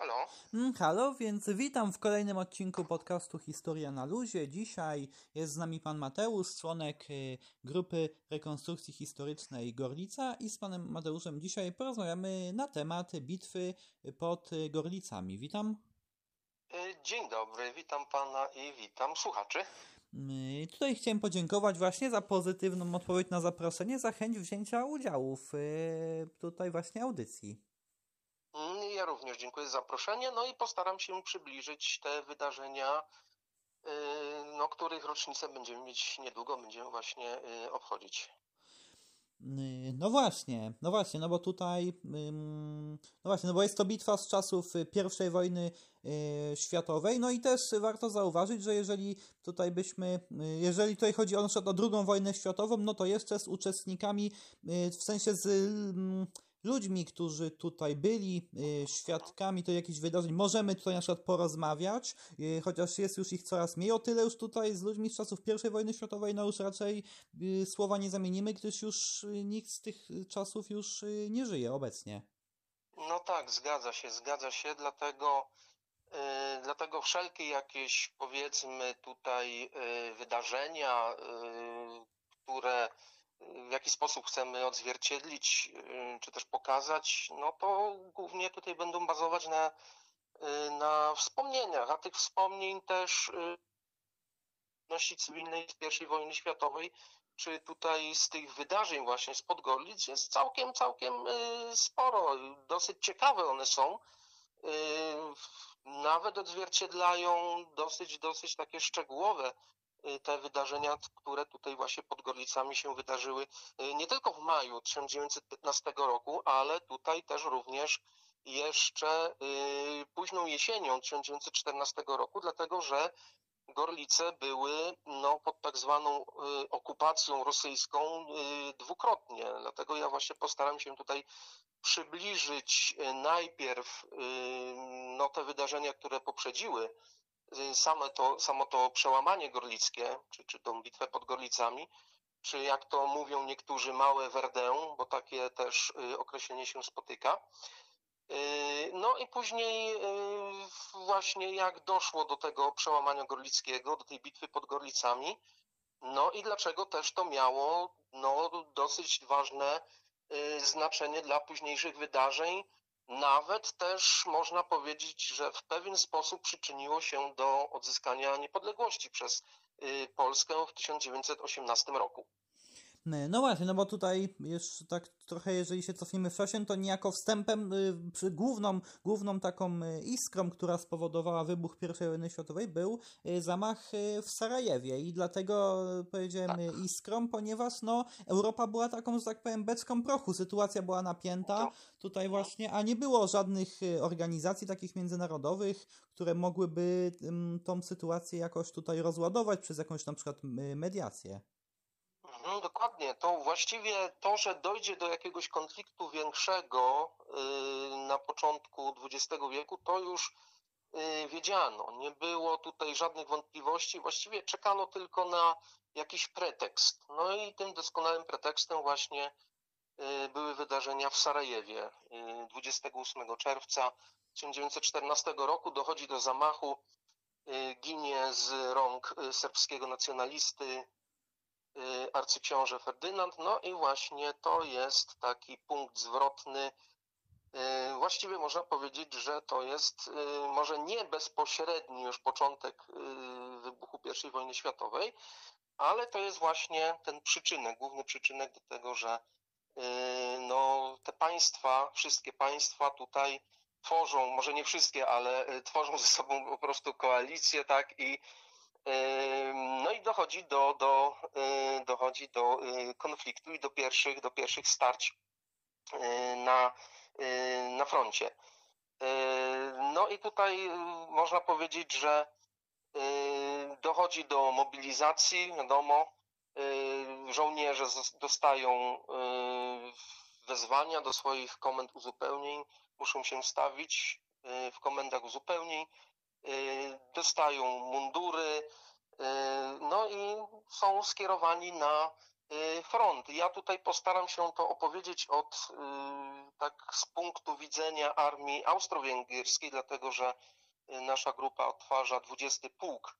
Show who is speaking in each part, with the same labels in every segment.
Speaker 1: halo.
Speaker 2: Mm, halo, więc witam w kolejnym odcinku podcastu Historia na Luzie. Dzisiaj jest z nami pan Mateusz, członek y, grupy rekonstrukcji historycznej Gorlica i z panem Mateuszem dzisiaj porozmawiamy na temat bitwy pod Gorlicami. Witam.
Speaker 1: Y, Dzień dobry, witam pana i witam słuchaczy.
Speaker 2: Y, Tutaj chciałem podziękować właśnie za pozytywną odpowiedź na zaproszenie, za chęć wzięcia udziału w tutaj właśnie audycji.
Speaker 1: Ja również dziękuję za zaproszenie, no i postaram się przybliżyć te wydarzenia, y, no, których rocznicę będziemy mieć niedługo, będziemy właśnie y, obchodzić.
Speaker 2: Y, No właśnie, no właśnie, no bo tutaj, no właśnie, no bo jest to bitwa z czasów I wojny światowej, no i też warto zauważyć, że jeżeli tutaj byśmy, jeżeli tutaj chodzi o na o drugą wojnę światową, no to jeszcze z uczestnikami, w sensie z ludźmi, którzy tutaj byli y, świadkami to jakichś wydarzeń, możemy tutaj na przykład porozmawiać, y, chociaż jest już ich coraz mniej, o tyle już tutaj z ludźmi z czasów I wojny światowej, no już raczej y, słowa nie zamienimy, gdyż już nikt z tych czasów już nie żyje obecnie.
Speaker 1: No tak, zgadza się, zgadza się, dlatego, dlatego wszelkie jakieś powiedzmy tutaj wydarzenia, które w jakiś sposób chcemy odzwierciedlić, y, czy też pokazać, no to głównie tutaj będą bazować na, y, na wspomnieniach, a tych wspomnień też y, ludności cywilnej z I wojny światowej, czy tutaj z tych wydarzeń właśnie z Podgorlic jest całkiem, całkiem sporo. Dosyć ciekawe one są. Nawet odzwierciedlają dosyć, dosyć takie szczegółowe te wydarzenia, które tutaj właśnie pod Gorlicami się wydarzyły y, nie tylko w maju 1915 roku, ale tutaj też również jeszcze y, późną jesienią 1914 roku, dlatego że Gorlice były no, pod tak zwaną y, okupacją rosyjską y, dwukrotnie. Dlatego ja właśnie postaram się tutaj przybliżyć y, najpierw y, no, te wydarzenia, które poprzedziły y, same to, samo to przełamanie gorlickie, czy, czy tą bitwę pod Gorlicami, czy jak to mówią niektórzy małe Verdun, bo takie też y, określenie się spotyka. Y, No i później y, właśnie jak doszło do tego przełamania gorlickiego, do tej bitwy pod Gorlicami, no i dlaczego też to miało no, dosyć ważne y, znaczenie dla późniejszych wydarzeń. Nawet też można powiedzieć, że w pewien sposób przyczyniło się do odzyskania niepodległości przez y, Polskę w 1918 roku.
Speaker 2: Y, No właśnie, no bo tutaj już tak trochę, jeżeli się cofniemy w czasie, to niejako wstępem, y, przy główną, główną taką y, iskrą, która spowodowała wybuch I wojny światowej, był zamach w Sarajewie. I dlatego powiedziałem y, iskrą, ponieważ no, Europa była taką, że tak powiem, beczką prochu, sytuacja była napięta. Tutaj właśnie, a nie było żadnych organizacji takich międzynarodowych, które mogłyby tą sytuację jakoś tutaj rozładować przez jakąś na przykład mediację.
Speaker 1: Mhm, dokładnie. To właściwie to, że dojdzie do jakiegoś konfliktu większego y, na początku XX wieku, to już y, wiedziano. Nie było tutaj żadnych wątpliwości. Właściwie czekano tylko na jakiś pretekst. No i tym doskonałym pretekstem właśnie y, były wydarzenia w Sarajewie. Y, 28 czerwca 1914 roku dochodzi do zamachu. Ginie z rąk serbskiego nacjonalisty arcyksiąże Ferdynand. No i właśnie to jest taki punkt zwrotny. Y, Właściwie można powiedzieć, że to jest y, może nie bezpośredni już początek y, wybuchu I wojny światowej, ale to jest właśnie ten przyczynek, główny przyczynek do tego, że y, no, te państwa, wszystkie państwa tutaj tworzą, może nie wszystkie, ale y, tworzą ze sobą po prostu koalicję, tak, i No i dochodzi do, do, y, dochodzi do y, konfliktu i do pierwszych, do pierwszych starć y, na, na froncie. No i tutaj można powiedzieć, że dochodzi do mobilizacji, wiadomo, żołnierze dostają wezwania do swoich komend uzupełnień, muszą się stawić w komendach uzupełnień, dostają mundury, y, no i są skierowani na y, front. Ja tutaj postaram się to opowiedzieć od y, tak z punktu widzenia armii austro-węgierskiej, dlatego że y, nasza grupa odtwarza 20 pułk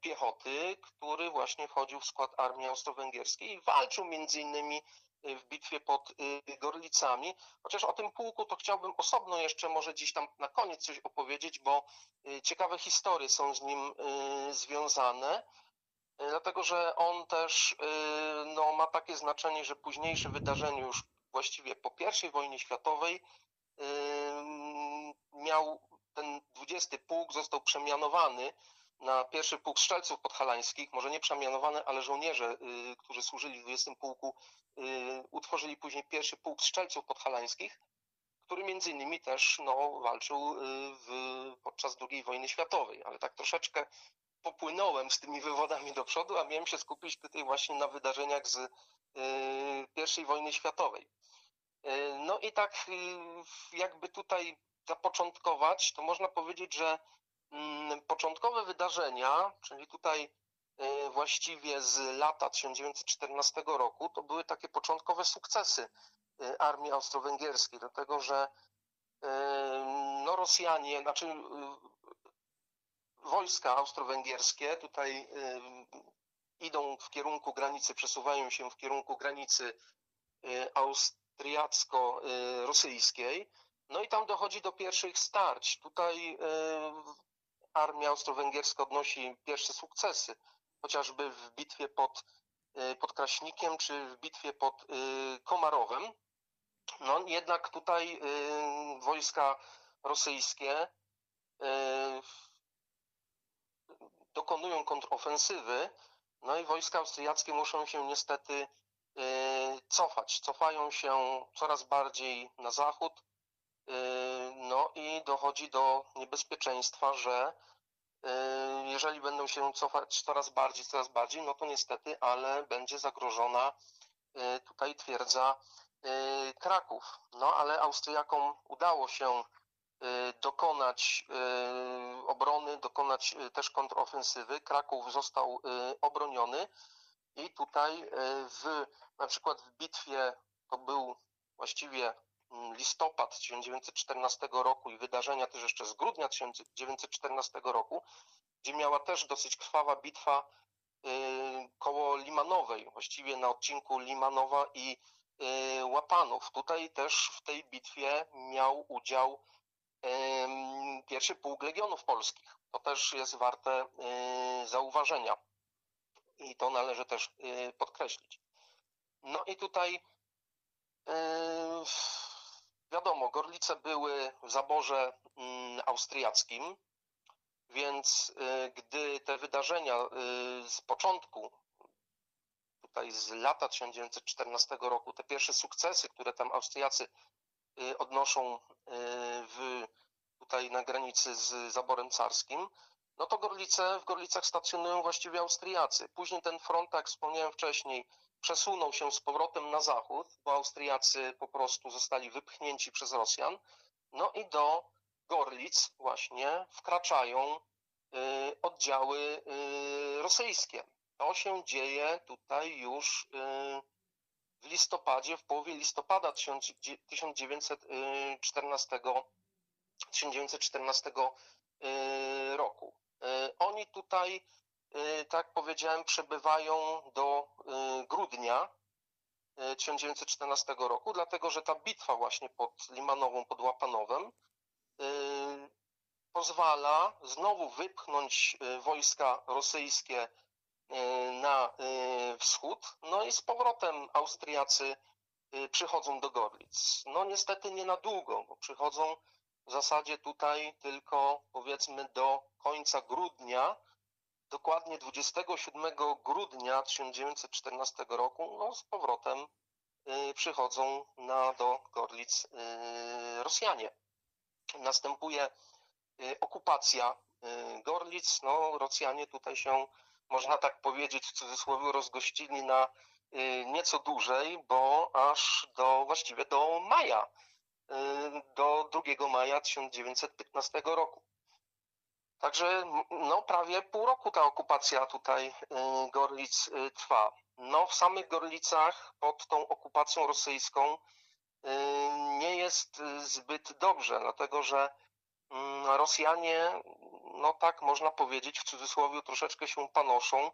Speaker 1: piechoty, który właśnie wchodził w skład armii austro-węgierskiej i walczył między innymi w bitwie pod Gorlicami. Chociaż o tym pułku to chciałbym osobno jeszcze może dziś tam na koniec coś opowiedzieć, bo ciekawe historie są z nim związane. Y, dlatego że on też y, no, ma takie znaczenie, że późniejsze wydarzenie już właściwie po I wojnie światowej y, miał ten 20 pułk został przemianowany na pierwszy pułk strzelców podhalańskich, może nie przemianowany, ale żołnierze, którzy służyli w 20 pułku, utworzyli później pierwszy pułk strzelców podhalańskich, który między innymi też no, walczył w, podczas II wojny światowej, ale tak troszeczkę popłynąłem z tymi wywodami do przodu, a miałem się skupić tutaj właśnie na wydarzeniach z y, I wojny światowej. Y, no i tak y, jakby tutaj zapoczątkować, to można powiedzieć, że początkowe wydarzenia, czyli tutaj właściwie z lata 1914 roku, to były takie początkowe sukcesy armii austro-węgierskiej, dlatego że no Rosjanie, znaczy wojska austro-węgierskie tutaj idą w kierunku granicy, przesuwają się w kierunku granicy austriacko-rosyjskiej. No i tam dochodzi do pierwszych starć. Tutaj armia austro-węgierska odnosi pierwsze sukcesy, chociażby w bitwie pod, y, pod Kraśnikiem czy w bitwie pod Komarowem. No jednak tutaj wojska rosyjskie dokonują kontrofensywy, no i wojska austriackie muszą się niestety y, cofać. Cofają się coraz bardziej na zachód, y, no i dochodzi do niebezpieczeństwa, że y, jeżeli będą się cofać coraz bardziej, coraz bardziej, no to niestety, ale będzie zagrożona tutaj twierdza Kraków. No ale Austriakom udało się Y, dokonać y, obrony, dokonać y, też kontrofensywy. Kraków został obroniony i tutaj w, na przykład w bitwie, to był właściwie listopad 1914 roku i wydarzenia też jeszcze z grudnia 1914 roku, gdzie miała też dosyć krwawa bitwa koło Limanowej, właściwie na odcinku Limanowa i Łapanów. Tutaj też w tej bitwie miał udział pierwszy pułk Legionów Polskich. To też jest warte y, zauważenia i to należy też y, podkreślić. No i tutaj y, wiadomo, Gorlice były w zaborze mm, austriackim, więc gdy te wydarzenia z początku, tutaj z lata 1914 roku, te pierwsze sukcesy, które tam Austriacy Y, odnoszą y, w, tutaj na granicy z zaborem carskim, no to Gorlice, w Gorlicach stacjonują właściwie Austriacy. Później ten front, tak jak wspomniałem wcześniej, przesunął się z powrotem na zachód, bo Austriacy po prostu zostali wypchnięci przez Rosjan. No i do Gorlic właśnie wkraczają y, oddziały rosyjskie. To się dzieje tutaj już w listopadzie, w połowie listopada 1914, 1914 y, roku. Y, oni tutaj, y, tak powiedziałem, przebywają do grudnia 1914 roku, dlatego że ta bitwa właśnie pod Limanową, pod Łapanowem pozwala znowu wypchnąć wojska rosyjskie na wschód, no i z powrotem Austriacy przychodzą do Gorlic. No niestety nie na długo, bo przychodzą w zasadzie tutaj tylko powiedzmy do końca grudnia, dokładnie 27 grudnia 1914 roku, no z powrotem przychodzą na, do Gorlic Rosjanie. Następuje okupacja Gorlic, no Rosjanie tutaj się można tak powiedzieć w cudzysłowie, rozgościli na y, nieco dłużej, bo aż do właściwie do maja, y, do 2 maja 1915 roku. Także no, prawie pół roku ta okupacja tutaj y, Gorlic trwa. no w samych Gorlicach pod tą okupacją rosyjską nie jest zbyt dobrze, dlatego że mm, Rosjanie, no tak można powiedzieć, w cudzysłowie troszeczkę się panoszą.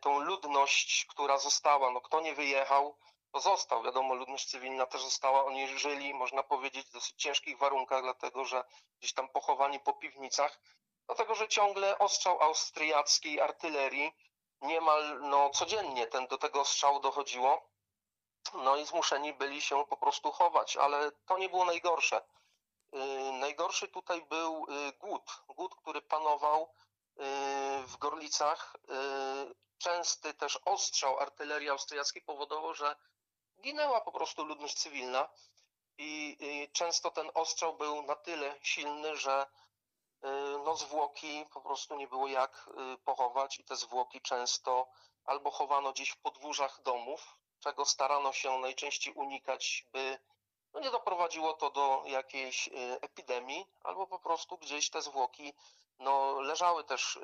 Speaker 1: Tą ludność, która została, no kto nie wyjechał, to został. Wiadomo, ludność cywilna też została. Oni żyli, można powiedzieć, w dosyć ciężkich warunkach, dlatego że gdzieś tam pochowani po piwnicach, dlatego że ciągle ostrzał austriackiej artylerii niemal no, codziennie ten, do tego ostrzału dochodziło. No i zmuszeni byli się po prostu chować, ale to nie było najgorsze. Yy, najgorszy tutaj był yy, głód. Głód, który panował yy, w Gorlicach. Częsty też ostrzał artylerii austriackiej powodował, że ginęła po prostu ludność cywilna i, i często ten ostrzał był na tyle silny, że y, no, zwłoki po prostu nie było jak y, pochować i te zwłoki często albo chowano gdzieś w podwórzach domów, czego starano się najczęściej unikać, by no, nie doprowadziło to do jakiejś y, epidemii, albo po prostu gdzieś te zwłoki no, leżały też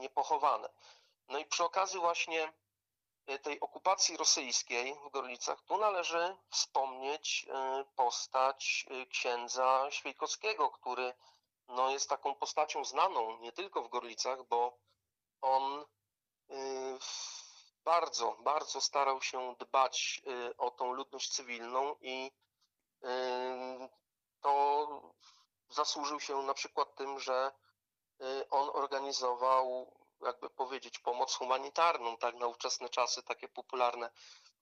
Speaker 1: niepochowane. No i przy okazji właśnie tej okupacji rosyjskiej w Gorlicach, tu należy wspomnieć y, postać y, księdza Świejkowskiego, który no, jest taką postacią znaną nie tylko w Gorlicach, bo on bardzo, bardzo starał się dbać o tą ludność cywilną i to zasłużył się na przykład tym, że on organizował jakby powiedzieć, pomoc humanitarną, tak, na ówczesne czasy takie popularne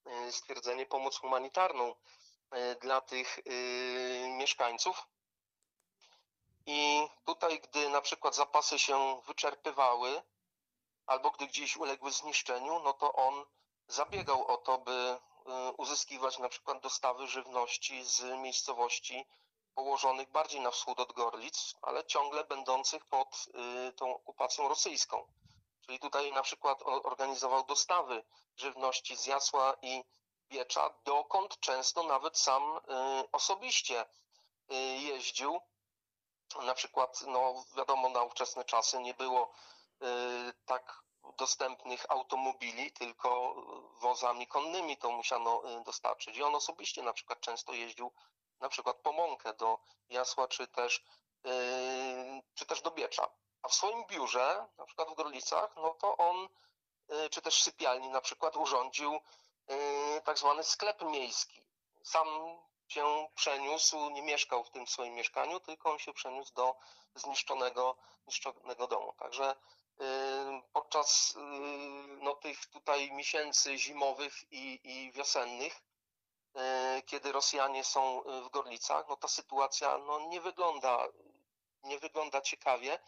Speaker 1: e, stwierdzenie, pomoc humanitarną e, dla tych e, mieszkańców. I tutaj, gdy na przykład zapasy się wyczerpywały, albo gdy gdzieś uległy zniszczeniu, no to on zabiegał o to, by uzyskiwać na przykład dostawy żywności z miejscowości położonych bardziej na wschód od Gorlic, ale ciągle będących pod tą okupacją rosyjską. Czyli tutaj na przykład organizował dostawy żywności z Jasła i Biecza, dokąd często nawet sam y, osobiście y, jeździł. Na przykład, no wiadomo, na ówczesne czasy nie było y, tak dostępnych automobili, tylko wozami konnymi to musiano dostarczyć. I on osobiście na przykład często jeździł na przykład po mąkę do Jasła, czy też, czy też do Biecza. A w swoim biurze, na przykład w Gorlicach, no to on, y, czy też w sypialni na przykład urządził y, tak zwany sklep miejski. Sam się przeniósł, nie mieszkał w tym swoim mieszkaniu, tylko on się przeniósł do zniszczonego, zniszczonego domu. Także y, podczas no, tych tutaj miesięcy zimowych i, i wiosennych, kiedy Rosjanie są w Gorlicach, no ta sytuacja no, nie wygląda nie wygląda ciekawie.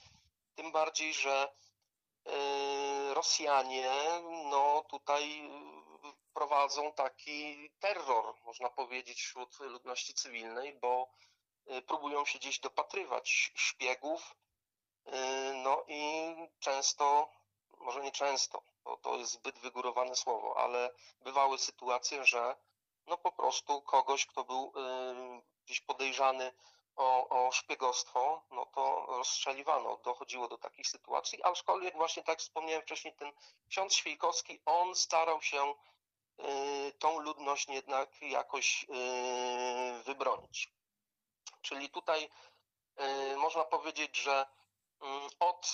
Speaker 1: Tym bardziej, że e, Rosjanie no, tutaj prowadzą taki terror, można powiedzieć, wśród ludności cywilnej, bo e, próbują się gdzieś dopatrywać szpiegów, no i często, może nie często, to, to jest zbyt wygórowane słowo, ale bywały sytuacje, że no po prostu kogoś, kto był gdzieś podejrzany o, o szpiegostwo, no to rozstrzeliwano. Dochodziło do takich sytuacji, aczkolwiek właśnie tak wspomniałem wcześniej, ten ksiądz Świejkowski, on starał się y, tą ludność jednak jakoś y, wybronić. Czyli tutaj y, można powiedzieć, że mm, od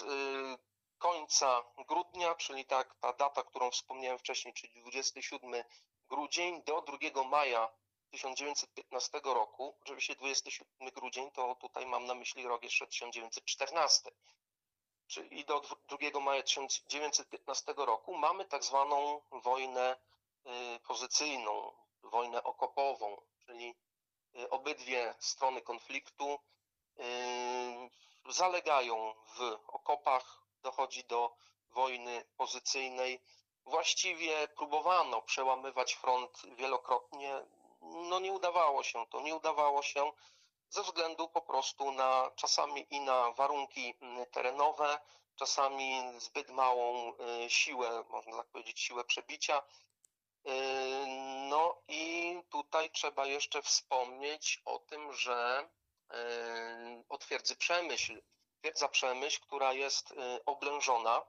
Speaker 1: końca grudnia, czyli tak ta data, którą wspomniałem wcześniej, czyli 27 grudzień do 2 maja 1915 roku, oczywiście 27 grudzień, to tutaj mam na myśli rok jeszcze 1914, czyli do 2 maja 1915 roku mamy tak zwaną wojnę y, pozycyjną, wojnę okopową, czyli y, obydwie strony konfliktu y, zalegają w okopach, dochodzi do wojny pozycyjnej. Właściwie próbowano przełamywać front wielokrotnie, no nie udawało się to, nie udawało się ze względu po prostu na czasami i na warunki mm, terenowe, czasami zbyt małą y, siłę, można tak powiedzieć, siłę przebicia. Y, no i tutaj trzeba jeszcze wspomnieć o tym, że y, o twierdzy Przemyśl, twierdza Przemyśl, która jest oblężona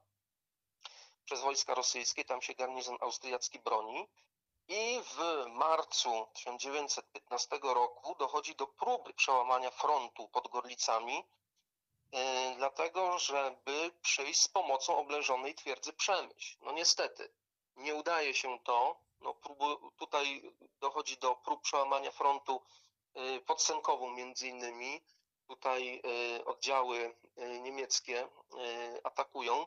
Speaker 1: przez wojska rosyjskie, tam się garnizon austriacki broni. I w marcu 1915 roku dochodzi do próby przełamania frontu pod Gorlicami, yy, dlatego żeby przyjść z pomocą oblężonej twierdzy Przemyśl. No niestety, nie udaje się to. No, próbu, tutaj dochodzi do prób przełamania frontu yy, pod Sękową między innymi. Tutaj yy, oddziały niemieckie atakują.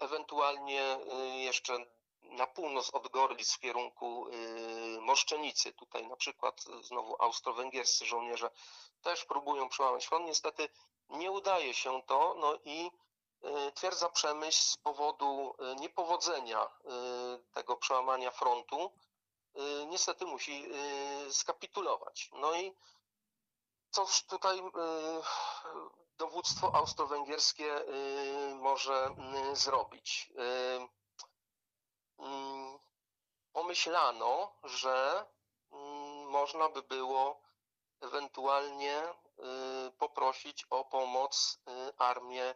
Speaker 1: Ewentualnie jeszcze na północ od Gorlic w kierunku Moszczenicy. Tutaj na przykład znowu austro-węgierscy żołnierze też próbują przełamać front. Niestety nie udaje się to, no i twierdza Przemyśl z powodu niepowodzenia tego przełamania frontu niestety musi skapitulować. No i cóż tutaj dowództwo austro-węgierskie może zrobić? Mm, pomyślano, że mm, można by było ewentualnie y, poprosić o pomoc y, armię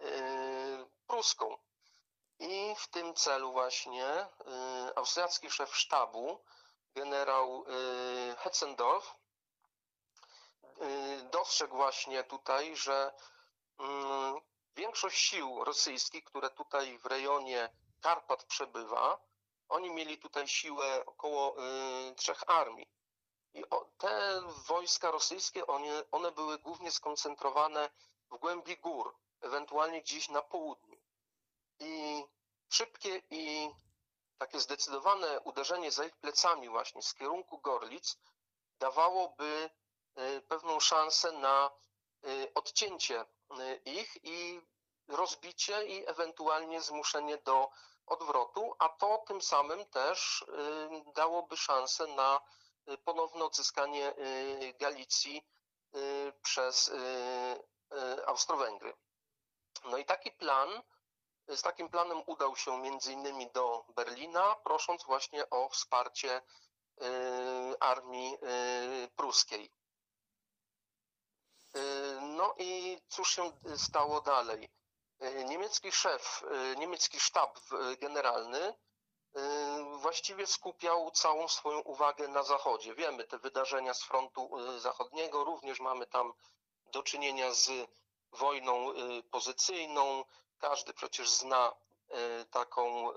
Speaker 1: y, pruską. I w tym celu właśnie austriacki szef sztabu, generał Hetzendorf, dostrzegł właśnie tutaj, że mm, większość sił rosyjskich, które tutaj w rejonie Karpat przebywa, oni mieli tutaj siłę około y, trzech armii. I o, te wojska rosyjskie, one, one były głównie skoncentrowane w głębi gór, ewentualnie gdzieś na południu. I szybkie i takie zdecydowane uderzenie za ich plecami właśnie z kierunku Gorlic dawałoby y, pewną szansę na y, odcięcie y, ich i rozbicie i ewentualnie zmuszenie do odwrotu, a to tym samym też y, dałoby szansę na y, ponowne odzyskanie y, Galicji przez Austro-Węgry. No i taki plan, z takim planem udał się między innymi do Berlina, prosząc właśnie o wsparcie armii pruskiej. No i cóż się stało dalej? E, niemiecki szef, e, niemiecki sztab e, generalny właściwie skupiał całą swoją uwagę na zachodzie. Wiemy te wydarzenia z frontu zachodniego, również mamy tam do czynienia z wojną pozycyjną. Każdy przecież zna taką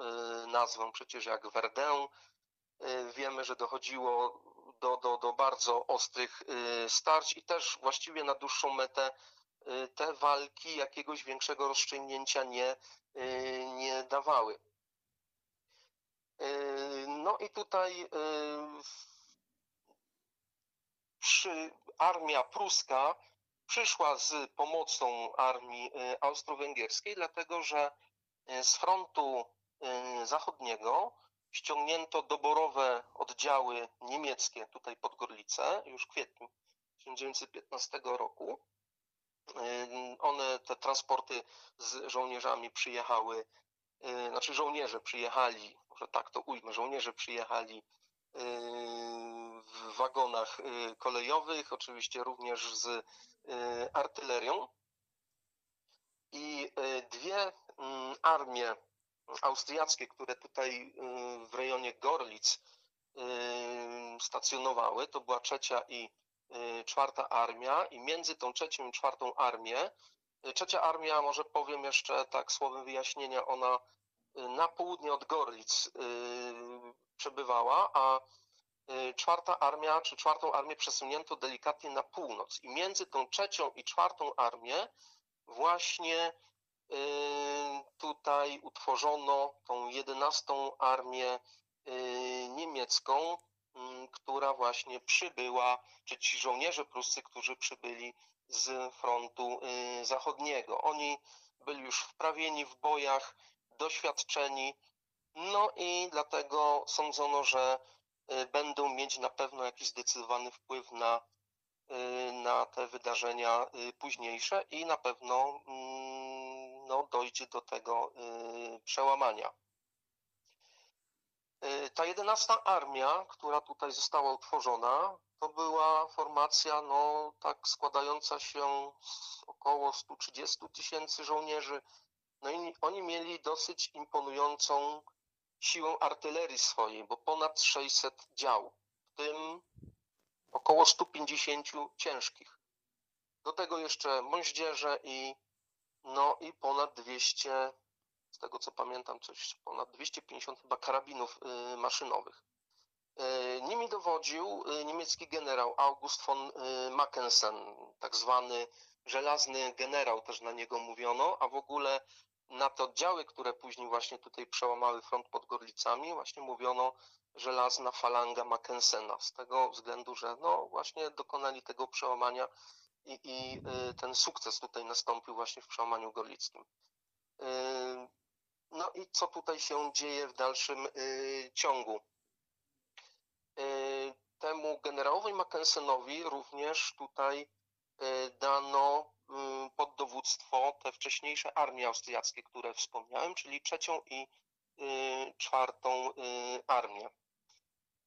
Speaker 1: nazwę przecież jak Verdun. Wiemy, że dochodziło do, do, do bardzo ostrych starć i też właściwie na dłuższą metę te walki jakiegoś większego rozstrzygnięcia nie, y, nie dawały. Y, no i tutaj przy, armia pruska przyszła z pomocą armii austro-węgierskiej, dlatego że z frontu zachodniego ściągnięto doborowe oddziały niemieckie tutaj pod Gorlicę już w kwietniu 1915 roku one, te transporty z żołnierzami przyjechały, y, znaczy żołnierze przyjechali, może tak to ujmę, żołnierze przyjechali y, w wagonach y, kolejowych, oczywiście również z artylerią. I dwie armie austriackie, które tutaj w rejonie Gorlic stacjonowały, to była trzecia i czwarta armia i między tą trzecią i czwartą armię, y, trzecia armia, może powiem jeszcze tak słowem wyjaśnienia, ona y, na południe od Gorlic przebywała, a czwarta armia, czy czwartą armię przesunięto delikatnie na północ. I między tą trzecią i czwartą armię właśnie tutaj utworzono tą jedenastą armię niemiecką, która właśnie przybyła, czy ci żołnierze pruscy, którzy przybyli z frontu y, zachodniego. Oni byli już wprawieni w bojach, doświadczeni, no i dlatego sądzono, że y, będą mieć na pewno jakiś zdecydowany wpływ na, y, na te wydarzenia późniejsze i na pewno mm, no, dojdzie do tego przełamania. Y, ta jedenasta armia, która tutaj została utworzona, to była formacja no, tak składająca się z około 130 tysięcy żołnierzy, No i oni mieli dosyć imponującą siłę artylerii swojej, bo ponad 600 dział, w tym około 150 ciężkich. Do tego jeszcze moździerze i no i ponad 200, z tego co pamiętam, coś ponad 250 chyba karabinów y, maszynowych. Y, nimi dowodził y, niemiecki generał August von Mackensen, tak zwany żelazny generał, też na niego mówiono, a w ogóle na te oddziały, które później właśnie tutaj przełamały front pod Gorlicami, właśnie mówiono żelazna falanga Mackensena, z tego względu, że no właśnie dokonali tego przełamania i, i ten sukces tutaj nastąpił właśnie w przełamaniu gorlickim. Y, no i co tutaj się dzieje w dalszym y, ciągu? Temu generałowi Mackensenowi również tutaj dano pod dowództwo te wcześniejsze armie austriackie, które wspomniałem, czyli trzecią i czwartą armię.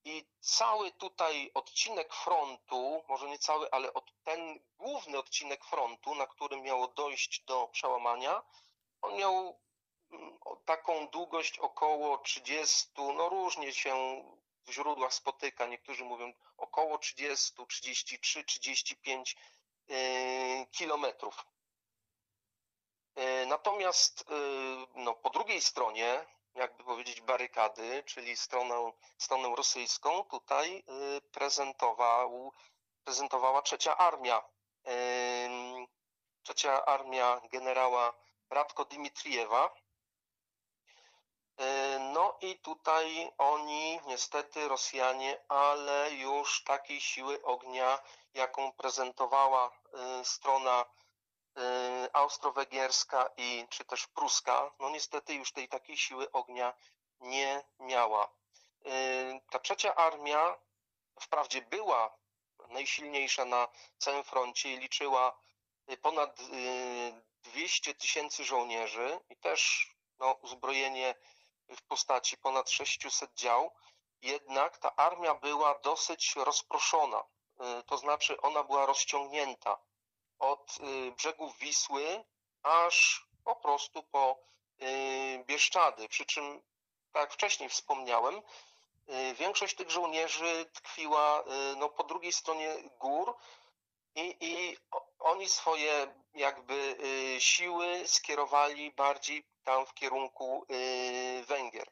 Speaker 1: I cały tutaj odcinek frontu, może nie cały, ale ten główny odcinek frontu, na którym miało dojść do przełamania, on miał taką długość około 30, no różnie się w źródłach spotyka, niektórzy mówią około 30, 33, 35 kilometrów. E, natomiast e, no, po drugiej stronie jakby powiedzieć, barykady, czyli stronę, stronę rosyjską, tutaj y, prezentował, prezentowała trzecia armia. Trzecia armia generała Radko Dimitrijewa. Y, no i tutaj oni, niestety Rosjanie, ale już takiej siły ognia, jaką prezentowała y, strona Y, austro-węgierska i czy też pruska, no niestety już tej takiej siły ognia nie miała. Ta trzecia armia wprawdzie była najsilniejsza na całym froncie i liczyła ponad 200 tysięcy żołnierzy i też no, uzbrojenie w postaci ponad 600 dział, jednak ta armia była dosyć rozproszona, to znaczy ona była rozciągnięta od y, brzegów Wisły aż po prostu po y, Bieszczady. Przy czym, tak jak wcześniej wspomniałem, y, większość tych żołnierzy tkwiła no, po drugiej stronie gór i, i oni swoje jakby siły skierowali bardziej tam w kierunku Węgier.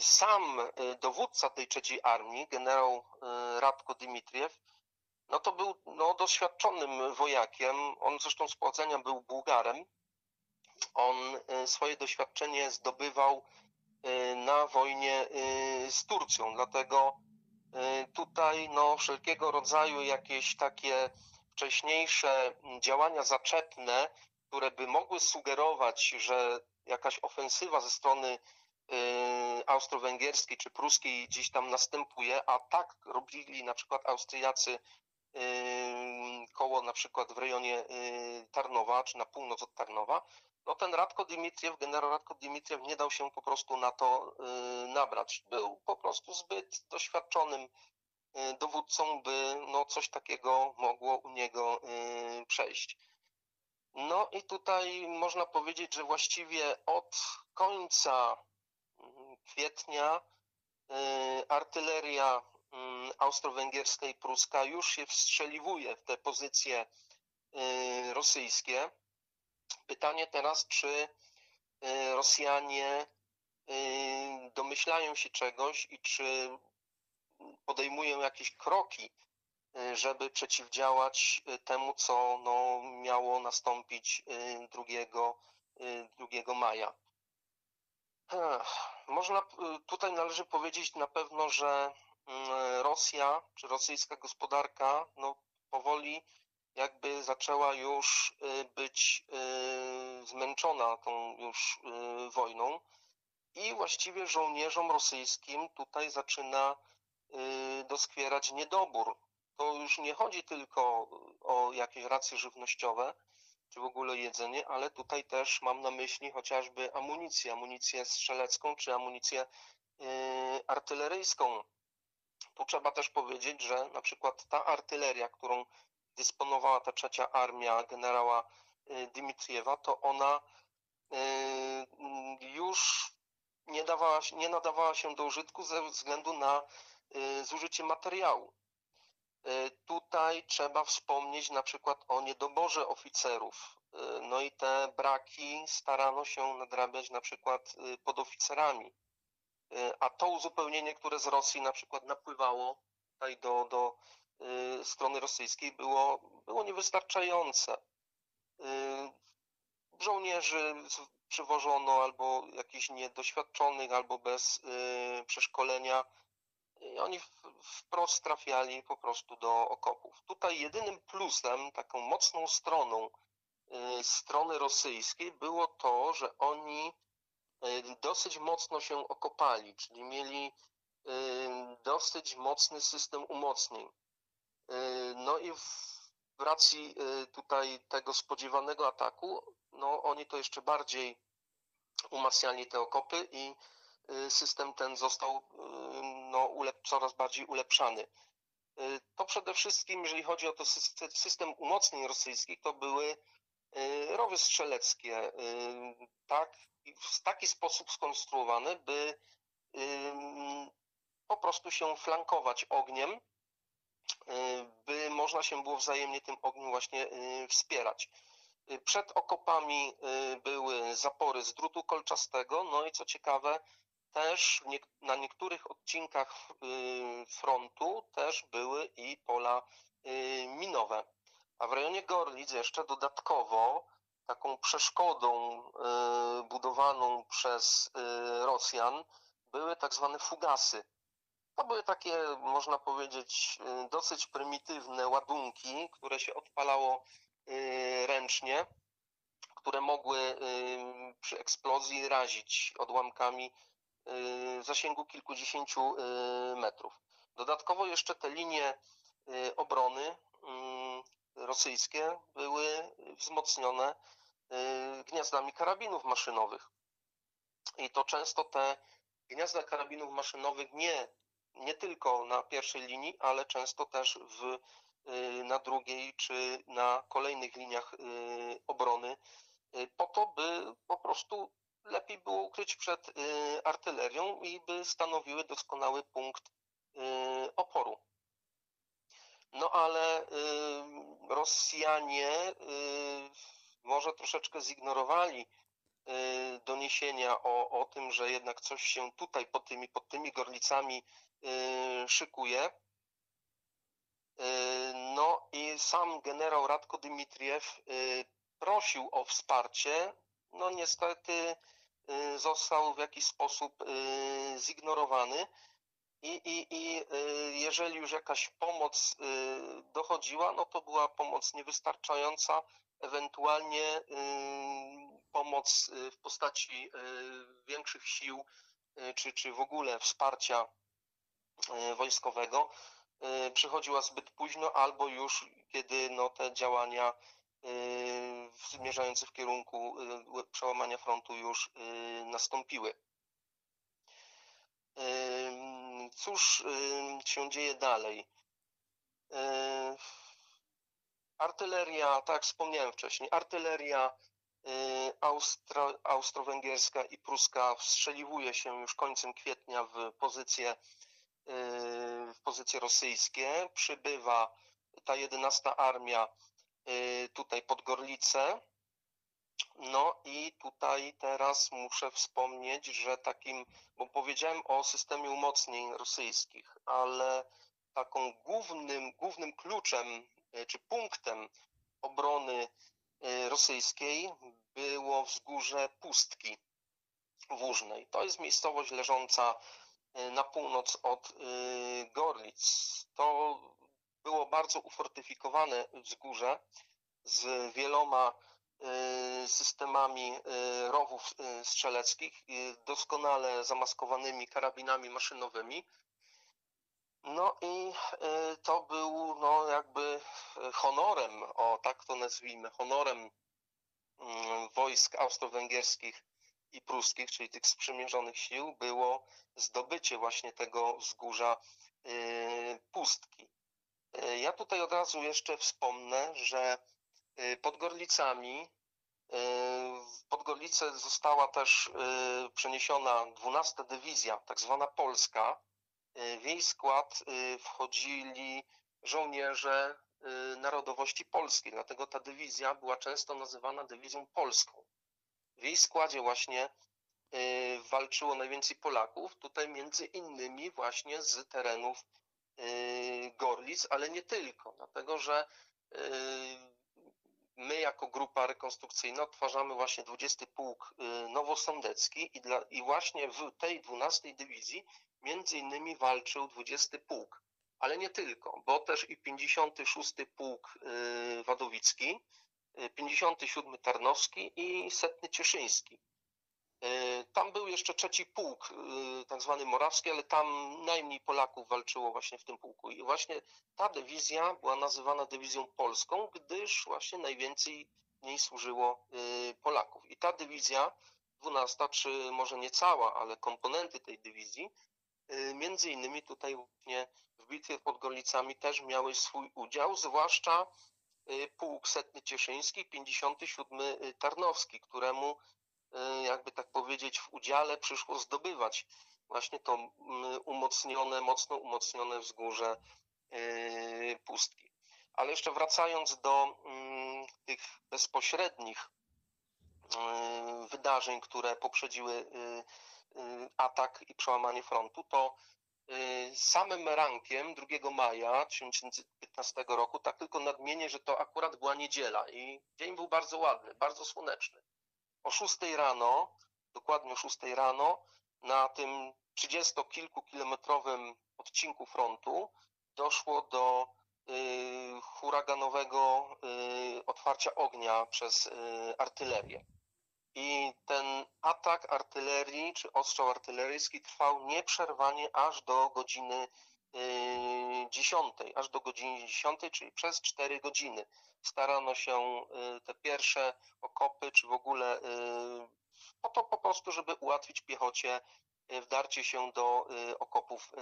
Speaker 1: Sam dowódca tej trzeciej armii, generał Radko Dimitriew, no to był no, doświadczonym wojakiem. On zresztą z pochodzenia był Bułgarem. On swoje doświadczenie zdobywał na wojnie z Turcją, dlatego tutaj no, wszelkiego rodzaju jakieś takie wcześniejsze działania zaczepne, które by mogły sugerować, że jakaś ofensywa ze strony austro-węgierskiej czy pruskiej gdzieś tam następuje, a tak robili na przykład Austriacy koło na przykład w rejonie y, Tarnowa, czy na północ od Tarnowa, no ten Radko Dimitriew, generał Radko Dimitriew nie dał się po prostu na to y, nabrać. Był po prostu zbyt doświadczonym y, dowódcą, by no coś takiego mogło u niego przejść. No i tutaj można powiedzieć, że właściwie od końca kwietnia artyleria Mm, austro-węgierska i pruska już się wstrzeliwuje w te pozycje y, rosyjskie. Pytanie teraz, czy y, Rosjanie y, domyślają się czegoś i czy podejmują jakieś kroki, żeby przeciwdziałać temu, co no, miało nastąpić 2, 2 maja. Można tutaj należy powiedzieć na pewno, że Mm, Rosja, czy rosyjska gospodarka, no powoli jakby zaczęła już y, być y, zmęczona tą już y, wojną i właściwie żołnierzom rosyjskim tutaj zaczyna doskwierać niedobór. To już nie chodzi tylko o jakieś racje żywnościowe, czy w ogóle jedzenie, ale tutaj też mam na myśli chociażby amunicję, amunicję strzelecką, czy amunicję artyleryjską tu trzeba też powiedzieć, że na przykład ta artyleria, którą dysponowała ta trzecia armia generała y, Dimitriewa, to ona już nie, dawała, nie nadawała się do użytku ze względu na zużycie materiału. Tutaj trzeba wspomnieć na przykład o niedoborze oficerów. No i te braki starano się nadrabiać na przykład podoficerami. A to uzupełnienie, które z Rosji na przykład napływało tutaj do, do strony rosyjskiej było, było niewystarczające. Żołnierzy przywożono albo jakichś niedoświadczonych, albo bez przeszkolenia. I oni wprost trafiali po prostu do okopów. Tutaj jedynym plusem, taką mocną stroną strony rosyjskiej było to, że oni dosyć mocno się okopali, czyli mieli dosyć mocny system umocnień. No i w racji tutaj tego spodziewanego ataku, no oni to jeszcze bardziej umacniali te okopy i system ten został no, coraz bardziej ulepszany. To przede wszystkim, jeżeli chodzi o to system umocnień rosyjskich, to były rowy strzeleckie, tak, w taki sposób skonstruowane, by po prostu się flankować ogniem, by można się było wzajemnie tym ogniem właśnie wspierać. Przed okopami były zapory z drutu kolczastego, no i co ciekawe, też na niektórych odcinkach frontu też były i pola minowe. A w rejonie Gorlic jeszcze dodatkowo taką przeszkodą budowaną przez Rosjan były tak zwane fugasy. To były takie, można powiedzieć, dosyć prymitywne ładunki, które się odpalało ręcznie, które mogły przy eksplozji razić odłamkami zasięgu kilkudziesięciu metrów. Dodatkowo jeszcze te linie obrony rosyjskie były wzmocnione gniazdami karabinów maszynowych. I to często te gniazda karabinów maszynowych nie, nie tylko na pierwszej linii, ale często też w, na drugiej czy na kolejnych liniach obrony, po to, by po prostu lepiej było ukryć przed artylerią i by stanowiły doskonały punkt oporu. No ale Rosjanie może troszeczkę zignorowali doniesienia o, o tym, że jednak coś się tutaj pod tymi, pod tymi gorlicami szykuje. No i sam generał Radko Dymitriew prosił o wsparcie. No niestety został w jakiś sposób zignorowany. I, i, I jeżeli już jakaś pomoc dochodziła, no to była pomoc niewystarczająca, ewentualnie pomoc w postaci większych sił, czy, czy w ogóle wsparcia wojskowego przychodziła zbyt późno, albo już kiedy no, te działania zmierzające w kierunku przełamania frontu już nastąpiły. Cóż się dzieje dalej? Artyleria, tak wspomniałem wcześniej, artyleria Austro, austro-węgierska i pruska wstrzeliwuje się już końcem kwietnia w pozycje, w pozycje rosyjskie. Przybywa ta 11 armia tutaj pod Gorlicę. No i tutaj teraz muszę wspomnieć, że takim, bo powiedziałem o systemie umocnień rosyjskich, ale taką głównym, głównym kluczem czy punktem obrony rosyjskiej było wzgórze Pustki Wóżnej. To jest miejscowość leżąca na północ od Gorlic. To było bardzo ufortyfikowane wzgórze z wieloma systemami rowów strzeleckich, doskonale zamaskowanymi karabinami maszynowymi. No i to był no, jakby honorem, o tak to nazwijmy, honorem wojsk austro-węgierskich i pruskich, czyli tych sprzymierzonych sił, było zdobycie właśnie tego wzgórza pustki. Ja tutaj od razu jeszcze wspomnę, że pod Gorlicami W Podgorlice została też przeniesiona 12 dywizja, tak zwana polska. W jej skład wchodzili żołnierze narodowości polskiej, dlatego ta dywizja była często nazywana dywizją polską. W jej składzie właśnie walczyło najwięcej Polaków, tutaj między innymi właśnie z terenów Gorlic, ale nie tylko, dlatego że my jako grupa rekonstrukcyjna odtwarzamy właśnie 20 Pułk Nowosądecki i, dla, i właśnie w tej 12 dywizji między innymi walczył 20 Pułk, ale nie tylko, bo też i 56 Pułk Wadowicki, 57 Tarnowski i setny Cieszyński. Tam był jeszcze trzeci pułk, tak zwany Morawski, ale tam najmniej Polaków walczyło właśnie w tym pułku. I właśnie ta dywizja była nazywana dywizją polską, gdyż właśnie najwięcej w niej służyło Polaków. I ta dywizja, 12, czy może nie cała, ale komponenty tej dywizji, między innymi tutaj właśnie w bitwie pod Gorlicami też miały swój udział, zwłaszcza pułk setny Cieszyński, 57 Tarnowski, któremu jakby tak powiedzieć, w udziale przyszło zdobywać właśnie to umocnione, mocno umocnione wzgórze pustki. Ale jeszcze wracając do tych bezpośrednich wydarzeń, które poprzedziły atak i przełamanie frontu, to samym rankiem 2 maja 1915 roku, tak tylko nadmienię, że to akurat była niedziela i dzień był bardzo ładny, bardzo słoneczny o 6 rano, dokładnie o 6 rano, na tym 30-kilkukilometrowym odcinku frontu doszło do y, huraganowego y, otwarcia ognia przez y, artylerię. I ten atak artylerii, czy ostrzał artyleryjski trwał nieprzerwanie aż do godziny 10, aż do godziny 10, czyli przez 4 godziny starano się y, te pierwsze okopy, czy w ogóle y, po to po prostu, żeby ułatwić piechocie y, wdarcie się do okopów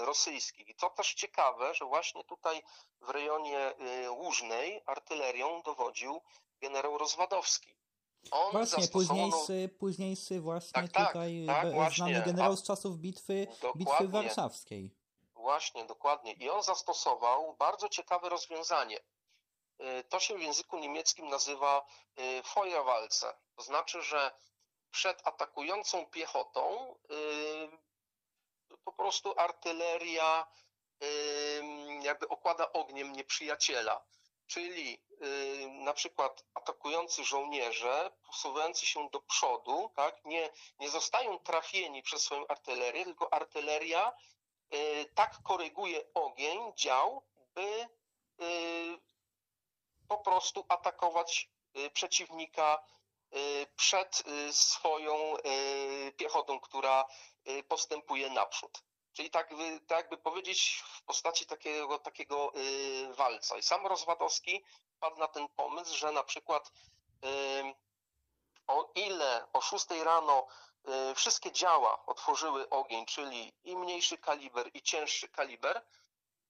Speaker 1: rosyjskich. I co też ciekawe, że właśnie tutaj w rejonie Łużnej artylerią dowodził generał Rozwadowski.
Speaker 2: On właśnie, późniejszy, późniejszy właśnie tak, tak tutaj tak, tak, znany generał z czasów bitwy, bitwy warszawskiej.
Speaker 1: Właśnie, dokładnie. I on zastosował bardzo ciekawe rozwiązanie. Y, to się w języku niemieckim nazywa y, Feuerwalze. To znaczy, że przed atakującą piechotą y, po prostu artyleria jakby okłada ogniem nieprzyjaciela. Czyli na przykład atakujący żołnierze posuwający się do przodu, tak, nie, nie zostają trafieni przez swoją artylerię, tylko artyleria tak koryguje ogień, dział, by po prostu atakować y, przeciwnika y, przed y, swoją piechotą, która postępuje naprzód. Czyli tak, tak jakby powiedzieć w postaci takiego, takiego walca. I sam Rozwadowski padł na ten pomysł, że na przykład o ile o 6 rano wszystkie działa otworzyły ogień, czyli i mniejszy kaliber, i cięższy kaliber,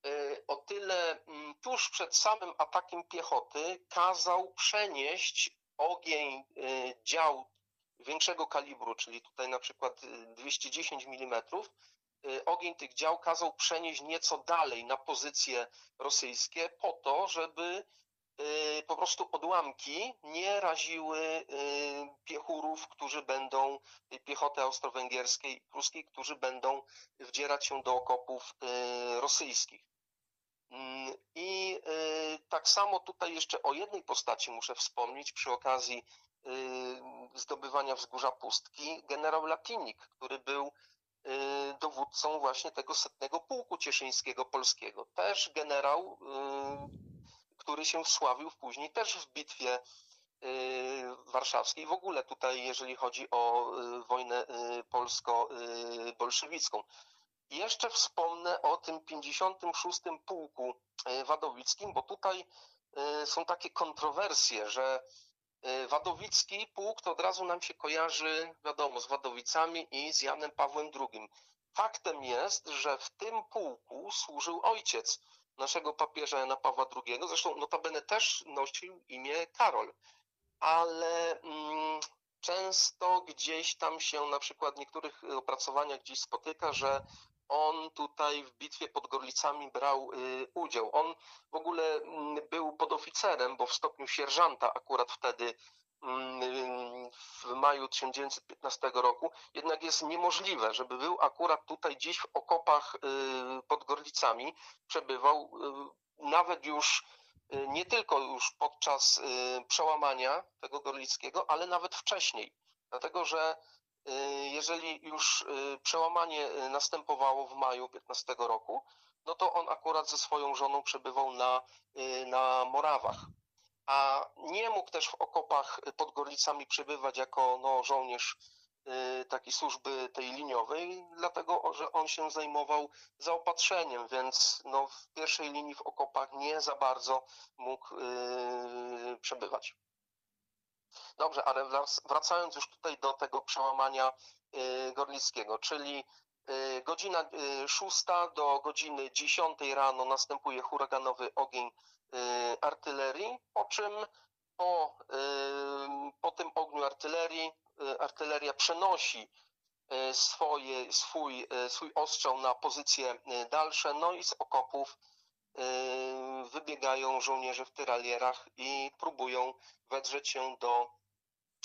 Speaker 1: Y, o tyle mm, tuż przed samym atakiem piechoty kazał przenieść ogień y, dział większego kalibru, czyli tutaj na przykład 210 y, mm, ogień tych dział kazał przenieść nieco dalej na pozycje rosyjskie po to, żeby po prostu odłamki nie raziły piechurów, którzy będą, piechoty austro-węgierskiej i pruskiej, którzy będą wdzierać się do okopów rosyjskich. Mm, I y, tak samo tutaj jeszcze o jednej postaci muszę wspomnieć przy okazji y, zdobywania wzgórza pustki, generał Latinik, który był y, dowódcą właśnie tego setnego pułku cieszyńskiego polskiego. Też generał, który się wsławił później też w bitwie warszawskiej. W ogóle tutaj, jeżeli chodzi o wojnę polsko-bolszewicką. Jeszcze wspomnę o tym 56. Pułku Wadowickim, bo tutaj są takie kontrowersje, że Wadowicki pułk to od razu nam się kojarzy, wiadomo, z Wadowicami i z Janem Pawłem II. Faktem jest, że w tym pułku służył ojciec naszego papieża Jana Pawła II, zresztą notabene też nosił imię Karol. ale mm, często gdzieś tam się na przykład w niektórych opracowaniach gdzieś spotyka, że on tutaj w bitwie pod Gorlicami brał y, udział. On w ogóle mm, był podoficerem, bo w stopniu sierżanta akurat wtedy w maju 1915 roku, jednak jest niemożliwe, żeby był akurat tutaj gdzieś w okopach y, pod Gorlicami, przebywał y, nawet już nie tylko już podczas przełamania tego Gorlickiego, ale nawet wcześniej, dlatego że Y, jeżeli już y, przełamanie y, następowało w maju 15 roku, no to on akurat ze swoją żoną przebywał na, na Morawach. A nie mógł też w okopach pod Gorlicami przebywać jako no, żołnierz takiej służby tej liniowej, dlatego że on się zajmował zaopatrzeniem, więc no, w pierwszej linii w okopach nie za bardzo mógł yy, przebywać. Dobrze, ale wracając już tutaj do tego przełamania y, Gorlickiego, czyli y, godzina 6 y, do godziny 10 rano następuje huraganowy ogień artylerii, po czym po, po tym ogniu artylerii artyleria przenosi swoje, swój, swój ostrzał na pozycje dalsze, no i z okopów wybiegają żołnierze w tyralierach i próbują wedrzeć się do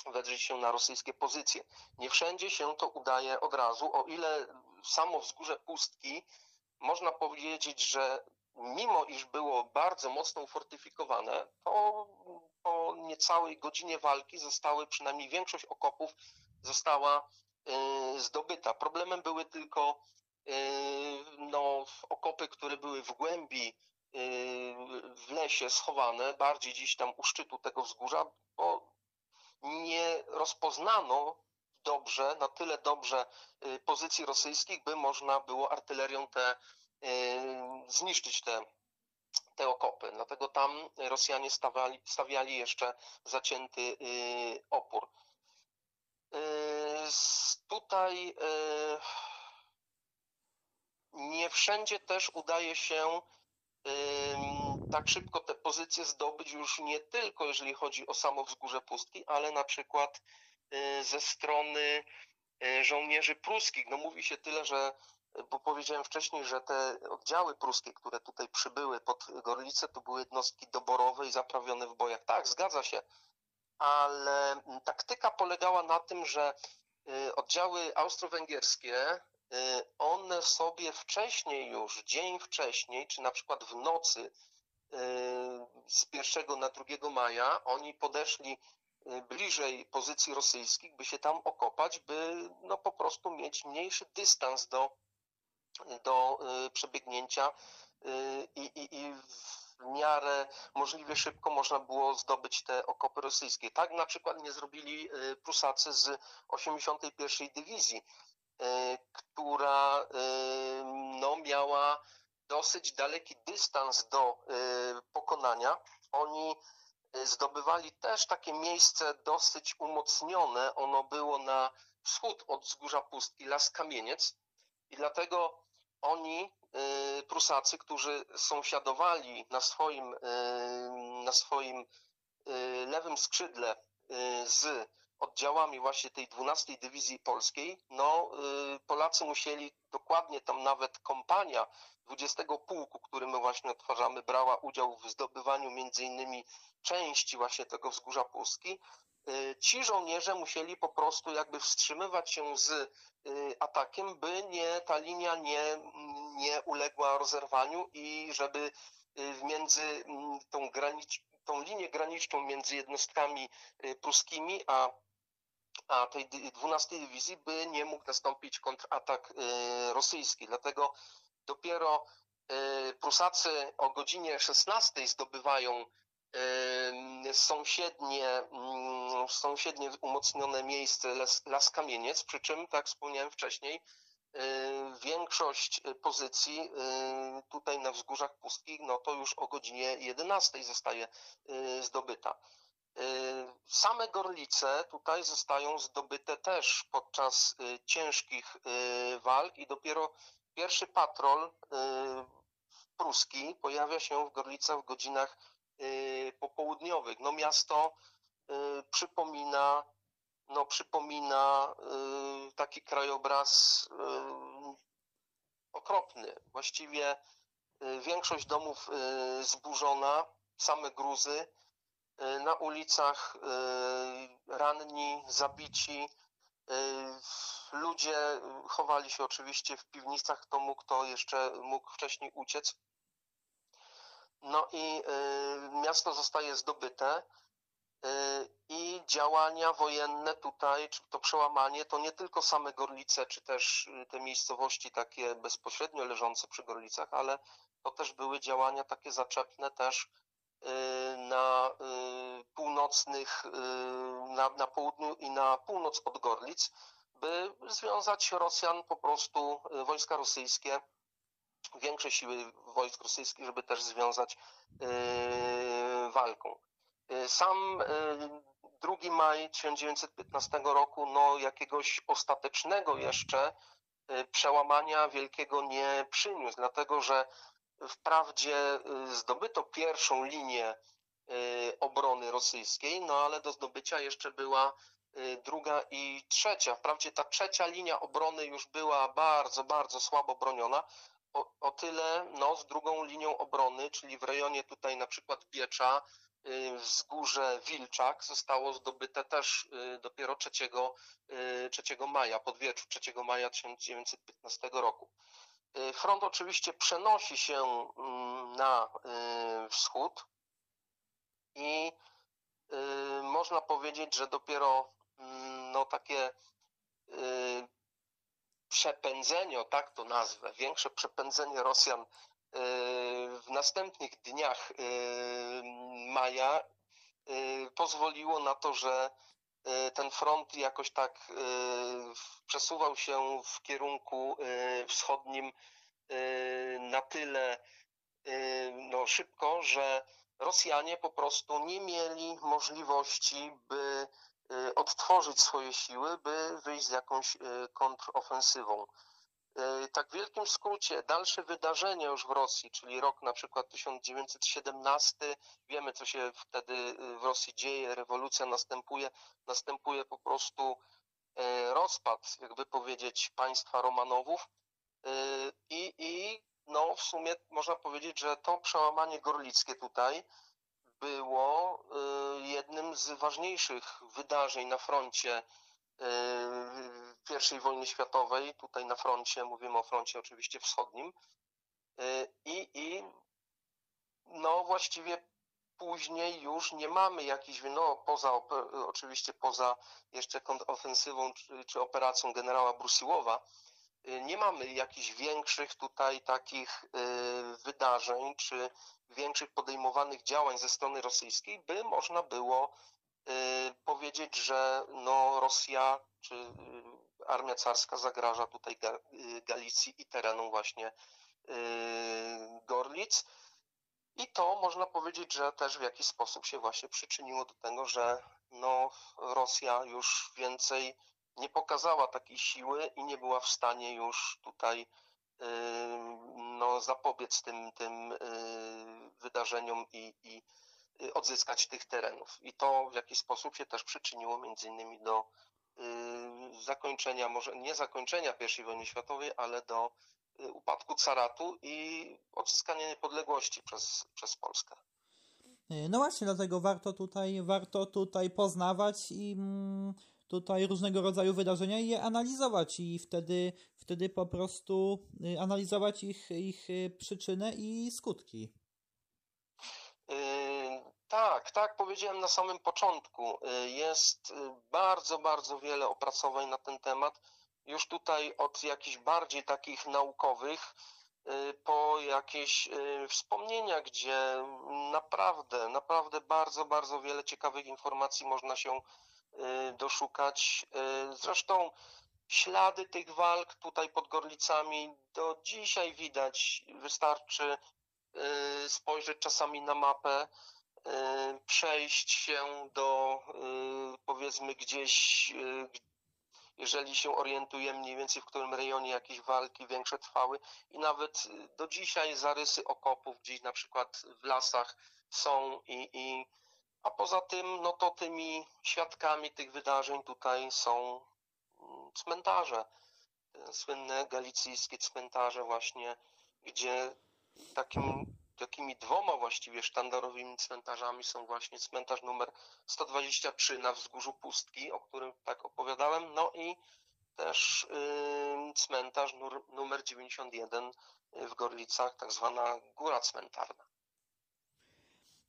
Speaker 1: wedrzeć się na rosyjskie pozycje. Nie wszędzie się to udaje od razu, o ile samo wzgórze pustki można powiedzieć, że mimo iż było bardzo mocno ufortyfikowane, to po niecałej godzinie walki zostały, przynajmniej większość okopów została y, zdobyta. Problemem były tylko y, no, okopy, które były w głębi y, w lesie schowane, bardziej gdzieś tam u szczytu tego wzgórza, bo nie rozpoznano dobrze, na tyle dobrze pozycji rosyjskich, by można było artylerią te zniszczyć te, te okopy. Dlatego tam Rosjanie stawiali, stawiali jeszcze zacięty y, opór. Tutaj nie wszędzie też udaje się tak szybko te pozycje zdobyć już nie tylko jeżeli chodzi o samo wzgórze pustki, ale na przykład y, ze strony y, żołnierzy pruskich. No mówi się tyle, że bo powiedziałem wcześniej, że te oddziały pruskie, które tutaj przybyły pod Gorlice, to były jednostki doborowe i zaprawione w bojach. Tak, zgadza się, ale taktyka polegała na tym, że y, oddziały austro-węgierskie one sobie wcześniej już, dzień wcześniej, czy na przykład w nocy z 1 na 2 maja, oni podeszli bliżej pozycji rosyjskich, by się tam okopać, by no po prostu mieć mniejszy dystans do, do przebiegnięcia i, i, i w miarę możliwie szybko można było zdobyć te okopy rosyjskie. Tak na przykład nie zrobili Prusacy z 81. Dywizji, która no, miała dosyć daleki dystans do pokonania. Oni zdobywali też takie miejsce dosyć umocnione. Ono było na wschód od wzgórza pustki, Las Kamieniec i dlatego oni, Prusacy, którzy sąsiadowali na swoim, na swoim lewym skrzydle z oddziałami właśnie tej 12 Dywizji Polskiej, no y, Polacy musieli dokładnie tam nawet kompania 20 Pułku, który my właśnie odtwarzamy, brała udział w zdobywaniu między innymi części właśnie tego wzgórza Puski. Y, ci żołnierze musieli po prostu jakby wstrzymywać się z y, atakiem, by nie, ta linia nie, nie uległa rozerwaniu i żeby między mm, tą, granic, tą linię graniczną między jednostkami pruskimi a a tej 12 dywizji by nie mógł nastąpić kontratak y, rosyjski. Dlatego dopiero y, Prusacy o godzinie 16 zdobywają y, sąsiednie, mm, sąsiednie umocnione miejsce Las, Las Kamieniec, przy czym, tak wspomniałem wcześniej, większość pozycji tutaj na wzgórzach pustkich, no to już o godzinie 11 zostaje zdobyta. Y, same gorlice tutaj zostają zdobyte też podczas ciężkich walk i dopiero pierwszy patrol pruski pojawia się w Gorlicach w godzinach popołudniowych. No miasto przypomina, no, przypomina taki krajobraz okropny. Właściwie większość domów zburzona, same gruzy, na ulicach ranni, zabici, Ludzie chowali się oczywiście w piwnicach, kto mógł, to jeszcze mógł wcześniej uciec. No i miasto zostaje zdobyte i działania wojenne tutaj, czy to przełamanie, to nie tylko same Gorlice, czy też te miejscowości takie bezpośrednio leżące przy Gorlicach, ale to też były działania takie zaczepne też na północnych, na, na południu i na północ od Gorlic, by związać Rosjan po prostu, wojska rosyjskie, większe siły wojsk rosyjskich, żeby też związać walką. Sam 2 maj 1915 roku, no jakiegoś ostatecznego jeszcze przełamania wielkiego nie przyniósł, dlatego że Wprawdzie zdobyto pierwszą linię obrony rosyjskiej, no ale do zdobycia jeszcze była druga i trzecia. Wprawdzie ta trzecia linia obrony już była bardzo, bardzo słabo broniona, o, o tyle no, z drugą linią obrony, czyli w rejonie tutaj na przykład Biecza, wzgórze Wilczak zostało zdobyte też dopiero 3, 3 maja, pod wieczór 3 maja 1915 roku. Front oczywiście przenosi się mm, na wschód i można powiedzieć, że dopiero mm, no, takie przepędzenie, o tak to nazwę, większe przepędzenie Rosjan w następnych dniach maja pozwoliło na to, że ten front jakoś tak przesuwał się w kierunku wschodnim na tyle no, szybko, że Rosjanie po prostu nie mieli możliwości, by odtworzyć swoje siły, by wyjść z jakąś kontrofensywą. Tak w wielkim skrócie, dalsze wydarzenia już w Rosji, czyli rok na przykład 1917, wiemy co się wtedy w Rosji dzieje, rewolucja następuje, następuje po prostu rozpad, jakby powiedzieć, państwa Romanowów i, i no w sumie można powiedzieć, że to przełamanie gorlickie tutaj było jednym z ważniejszych wydarzeń na froncie I wojny światowej, tutaj na froncie, mówimy o froncie oczywiście wschodnim. I, i no właściwie później już nie mamy jakichś, no poza, oczywiście poza jeszcze kontrofensywą czy, czy operacją generała Brusiłowa, nie mamy jakichś większych tutaj takich wydarzeń, czy większych podejmowanych działań ze strony rosyjskiej, by można było powiedzieć, że no Rosja czy armia carska zagraża tutaj Galicji i terenom właśnie Gorlic. I to można powiedzieć, że też w jakiś sposób się właśnie przyczyniło do tego, że no, Rosja już więcej nie pokazała takiej siły i nie była w stanie już tutaj no, zapobiec tym, tym wydarzeniom i, i odzyskać tych terenów. I to w jakiś sposób się też przyczyniło między innymi do zakończenia, może nie zakończenia I wojny światowej, ale do upadku caratu i odzyskania niepodległości przez, przez Polskę.
Speaker 2: No właśnie, dlatego warto tutaj, warto tutaj poznawać i mm, tutaj różnego rodzaju wydarzenia i je analizować i wtedy, wtedy po prostu y, analizować ich, ich y, przyczynę i skutki.
Speaker 1: Yy, tak, tak powiedziałem na samym początku. Jest bardzo, bardzo wiele opracowań na ten temat. Już tutaj od jakichś bardziej takich naukowych po jakieś wspomnienia, gdzie naprawdę, naprawdę bardzo, bardzo wiele ciekawych informacji można się Y, doszukać. Y, zresztą ślady tych walk tutaj pod Gorlicami do dzisiaj widać. Wystarczy y, spojrzeć czasami na mapę, przejść się do powiedzmy gdzieś, jeżeli się orientujemy mniej więcej w którym rejonie jakieś walki większe trwały i nawet do dzisiaj zarysy okopów gdzieś na przykład w lasach są i, i A poza tym, no to tymi świadkami tych wydarzeń tutaj są mm, cmentarze. Słynne galicyjskie cmentarze właśnie, gdzie takim, takimi dwoma właściwie sztandarowymi cmentarzami są właśnie cmentarz numer 123 na wzgórzu Pustki, o którym tak opowiadałem, no i też y, cmentarz nur, numer 91 w Gorlicach, tak zwana góra cmentarna.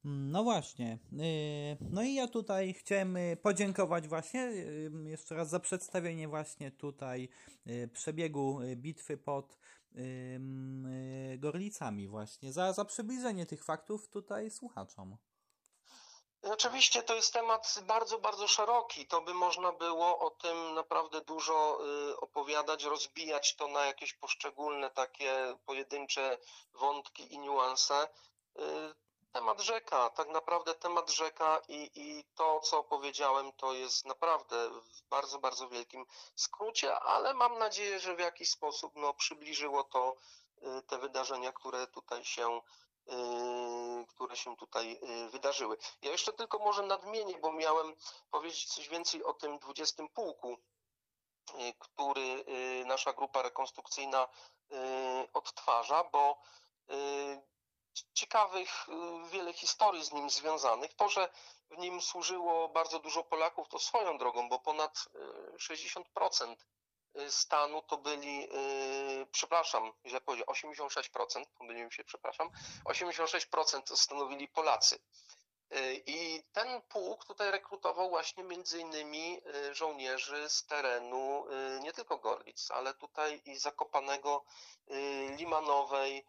Speaker 2: No właśnie. y, No i ja tutaj chciałem y, podziękować właśnie y, jeszcze raz za przedstawienie właśnie tutaj przebiegu bitwy pod Gorlicami właśnie, za, za przybliżenie tych faktów tutaj słuchaczom.
Speaker 1: Oczywiście to jest temat bardzo, bardzo szeroki. To by można było o tym naprawdę dużo opowiadać, rozbijać to na jakieś poszczególne takie pojedyncze wątki i niuanse. Temat rzeka, tak naprawdę temat rzeka i, i to, co powiedziałem, to jest naprawdę w bardzo, bardzo wielkim skrócie, ale mam nadzieję, że w jakiś sposób no, przybliżyło to y, te wydarzenia, które tutaj się y, które się tutaj y, wydarzyły. Ja jeszcze tylko może nadmienię, bo miałem powiedzieć coś więcej o tym 20 pułku, który nasza grupa rekonstrukcyjna odtwarza, bo ciekawych, y, wiele historii z nim związanych. To, że w nim służyło bardzo dużo Polaków, to swoją drogą, bo ponad y, 60% stanu to byli, y, przepraszam, źle powiedziałem, 86%, pomyliłem się, przepraszam, 86% to stanowili Polacy. Y, I ten pułk tutaj rekrutował właśnie między innymi y, żołnierzy z terenu y, nie tylko Gorlic, ale tutaj i Zakopanego, y, Limanowej, y,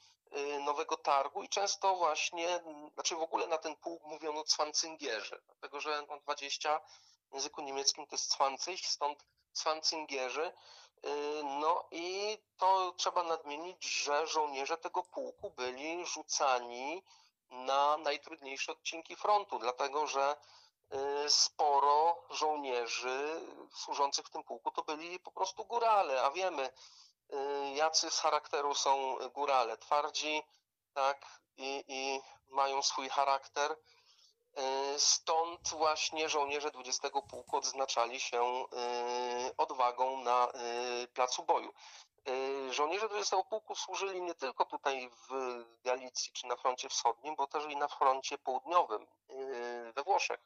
Speaker 1: Nowego Targu i często właśnie, znaczy w ogóle na ten pułk mówiono Cwancyngierzy, dlatego że no 20 w języku niemieckim to jest Cwancyś, stąd Cwancyngierzy. Y, No i to trzeba nadmienić, że żołnierze tego pułku byli rzucani na najtrudniejsze odcinki frontu, dlatego że y, sporo żołnierzy służących w tym pułku to byli po prostu górale, a wiemy, y, jacy z charakteru są górale, twardzi, tak, i, i mają swój charakter. Y, Stąd właśnie żołnierze 20 Pułku odznaczali się y, odwagą na y, placu boju. Y, Żołnierze 20 Pułku służyli nie tylko tutaj w Galicji czy na froncie wschodnim, bo też i na froncie południowym y, we Włoszech.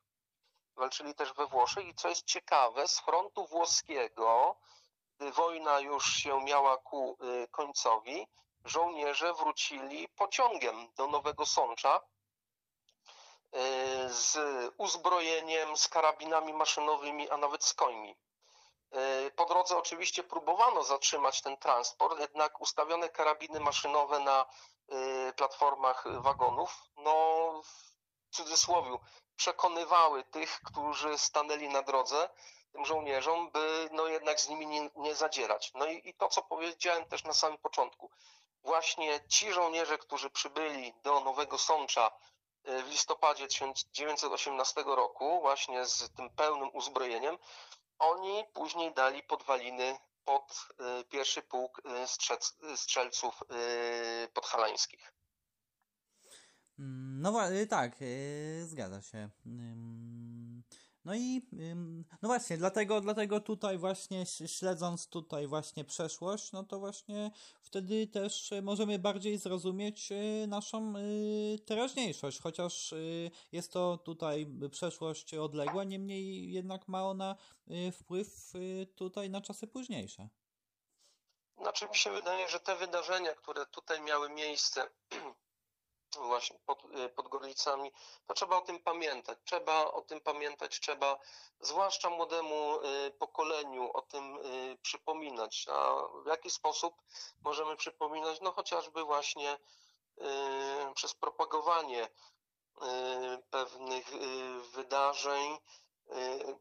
Speaker 1: Walczyli też we Włoszech i co jest ciekawe, z frontu włoskiego, wojna już się miała ku y, końcowi, żołnierze wrócili pociągiem do Nowego Sącza y, z uzbrojeniem, z karabinami maszynowymi, a nawet z końmi. Y, Po drodze oczywiście próbowano zatrzymać ten transport, jednak ustawione karabiny maszynowe na platformach wagonów, no w cudzysłowie, przekonywały tych, którzy stanęli na drodze, tym żołnierzom, by no jednak z nimi nie, nie zadzierać. No i, i to, co powiedziałem też na samym początku. Właśnie ci żołnierze, którzy przybyli do Nowego Sącza y, w listopadzie 1918 roku, właśnie z tym pełnym uzbrojeniem, oni później dali podwaliny pod y, pierwszy pułk y, strzec- strzelców podhalańskich.
Speaker 2: Mm, No tak, zgadza się. No i no właśnie, dlatego, dlatego tutaj właśnie śledząc tutaj właśnie przeszłość, no to właśnie wtedy też y, możemy bardziej zrozumieć y, naszą y, teraźniejszość, chociaż jest to tutaj przeszłość odległa, niemniej jednak ma ona wpływ tutaj na czasy późniejsze.
Speaker 1: Znaczy mi się wydaje, że te wydarzenia, które tutaj miały miejsce właśnie pod, y, pod Gorlicami, to trzeba o tym pamiętać. Trzeba o tym pamiętać, trzeba zwłaszcza młodemu y, pokoleniu o tym y, przypominać. A w jaki sposób możemy przypominać? No chociażby właśnie przez propagowanie pewnych wydarzeń,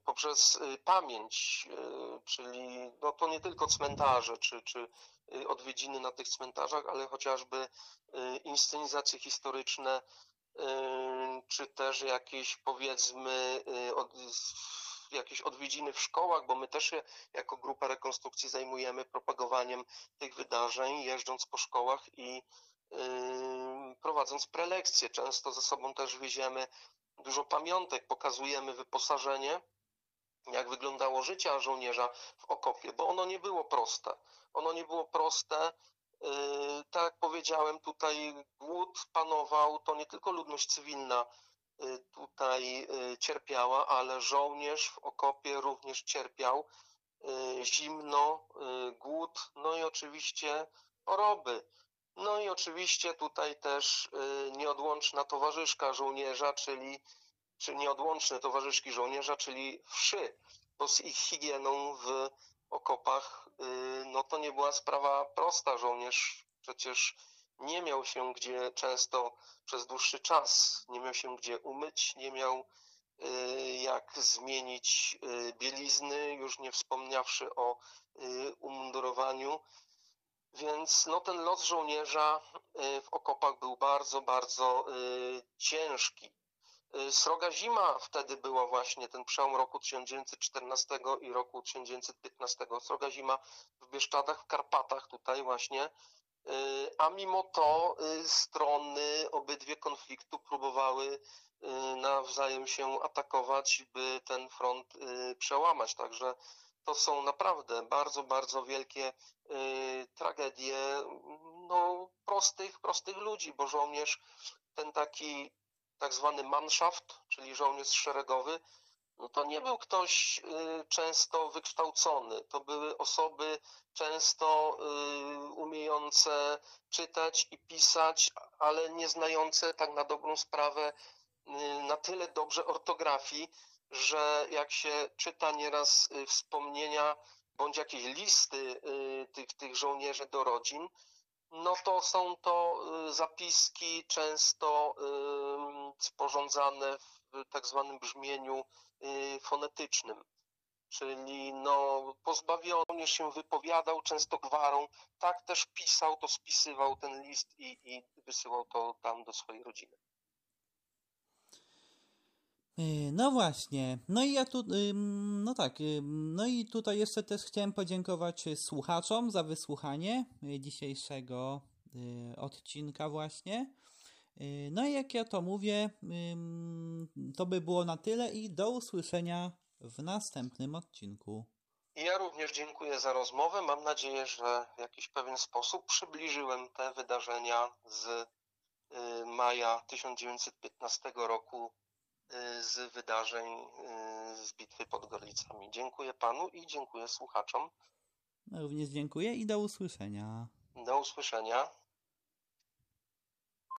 Speaker 1: poprzez y, pamięć, y, czyli no to nie tylko cmentarze czy, czy y, odwiedziny na tych cmentarzach, ale chociażby y, inscenizacje historyczne, y, czy też jakieś powiedzmy y, od, jakieś odwiedziny w szkołach, bo my też się jako grupa rekonstrukcji zajmujemy propagowaniem tych wydarzeń, jeżdżąc po szkołach i y, prowadząc prelekcje. Często ze sobą też wieziemy dużo pamiątek, pokazujemy wyposażenie, jak wyglądało życie żołnierza w okopie, bo ono nie było proste. Ono nie było proste. Yy, Tak jak powiedziałem, tutaj głód panował, to nie tylko ludność cywilna yy, tutaj yy, cierpiała, ale żołnierz w okopie również cierpiał. Zimno, głód, no i oczywiście choroby. No i oczywiście tutaj też yy, nieodłączna towarzyszka żołnierza, czyli czy nieodłączne towarzyszki żołnierza, czyli wszy, bo z ich higieną w okopach, yy, no to nie była sprawa prosta. Żołnierz przecież nie miał się gdzie często przez dłuższy czas, nie miał się gdzie umyć, nie miał yy, jak zmienić bielizny, już nie wspomniawszy o umundurowaniu. Więc no, ten los żołnierza yy, w okopach był bardzo, bardzo yy, ciężki. Y, Sroga zima wtedy była właśnie ten przełom roku 1914 i roku 1915. Sroga zima w Bieszczadach, w Karpatach tutaj właśnie. Y, A mimo to y, strony obydwie konfliktu próbowały y, nawzajem się atakować, by ten front y, przełamać. Także to są naprawdę bardzo, bardzo wielkie y, tragedie no, prostych, prostych ludzi, bo żołnierz ten taki tak zwany manschaft, czyli żołnierz szeregowy, no to nie był ktoś y, często wykształcony. To były osoby często y, umiejące czytać i pisać, ale nie znające tak na dobrą sprawę na tyle dobrze ortografii, że jak się czyta nieraz y, wspomnienia bądź jakieś listy y, tych, tych żołnierzy do rodzin, no to są to y, zapiski często sporządzane w tak zwanym brzmieniu fonetycznym. Czyli no, pozbawiony się wypowiadał często gwarą, tak też pisał, to spisywał ten list i, i wysyłał to tam do swojej rodziny.
Speaker 2: Y, No właśnie, no i ja tu, ym, no tak, ym, no i tutaj jeszcze też chciałem podziękować y, słuchaczom za wysłuchanie y, dzisiejszego y, odcinka właśnie. Y, No i jak ja to mówię, ym, to by było na tyle i do usłyszenia w następnym odcinku.
Speaker 1: Ja również dziękuję za rozmowę. Mam nadzieję, że w jakiś pewien sposób przybliżyłem te wydarzenia z y, maja 1915 roku, y, z wydarzeń y, z bitwy pod Gorlicami. Dziękuję panu i dziękuję słuchaczom.
Speaker 2: Również dziękuję i do usłyszenia.
Speaker 1: Do usłyszenia.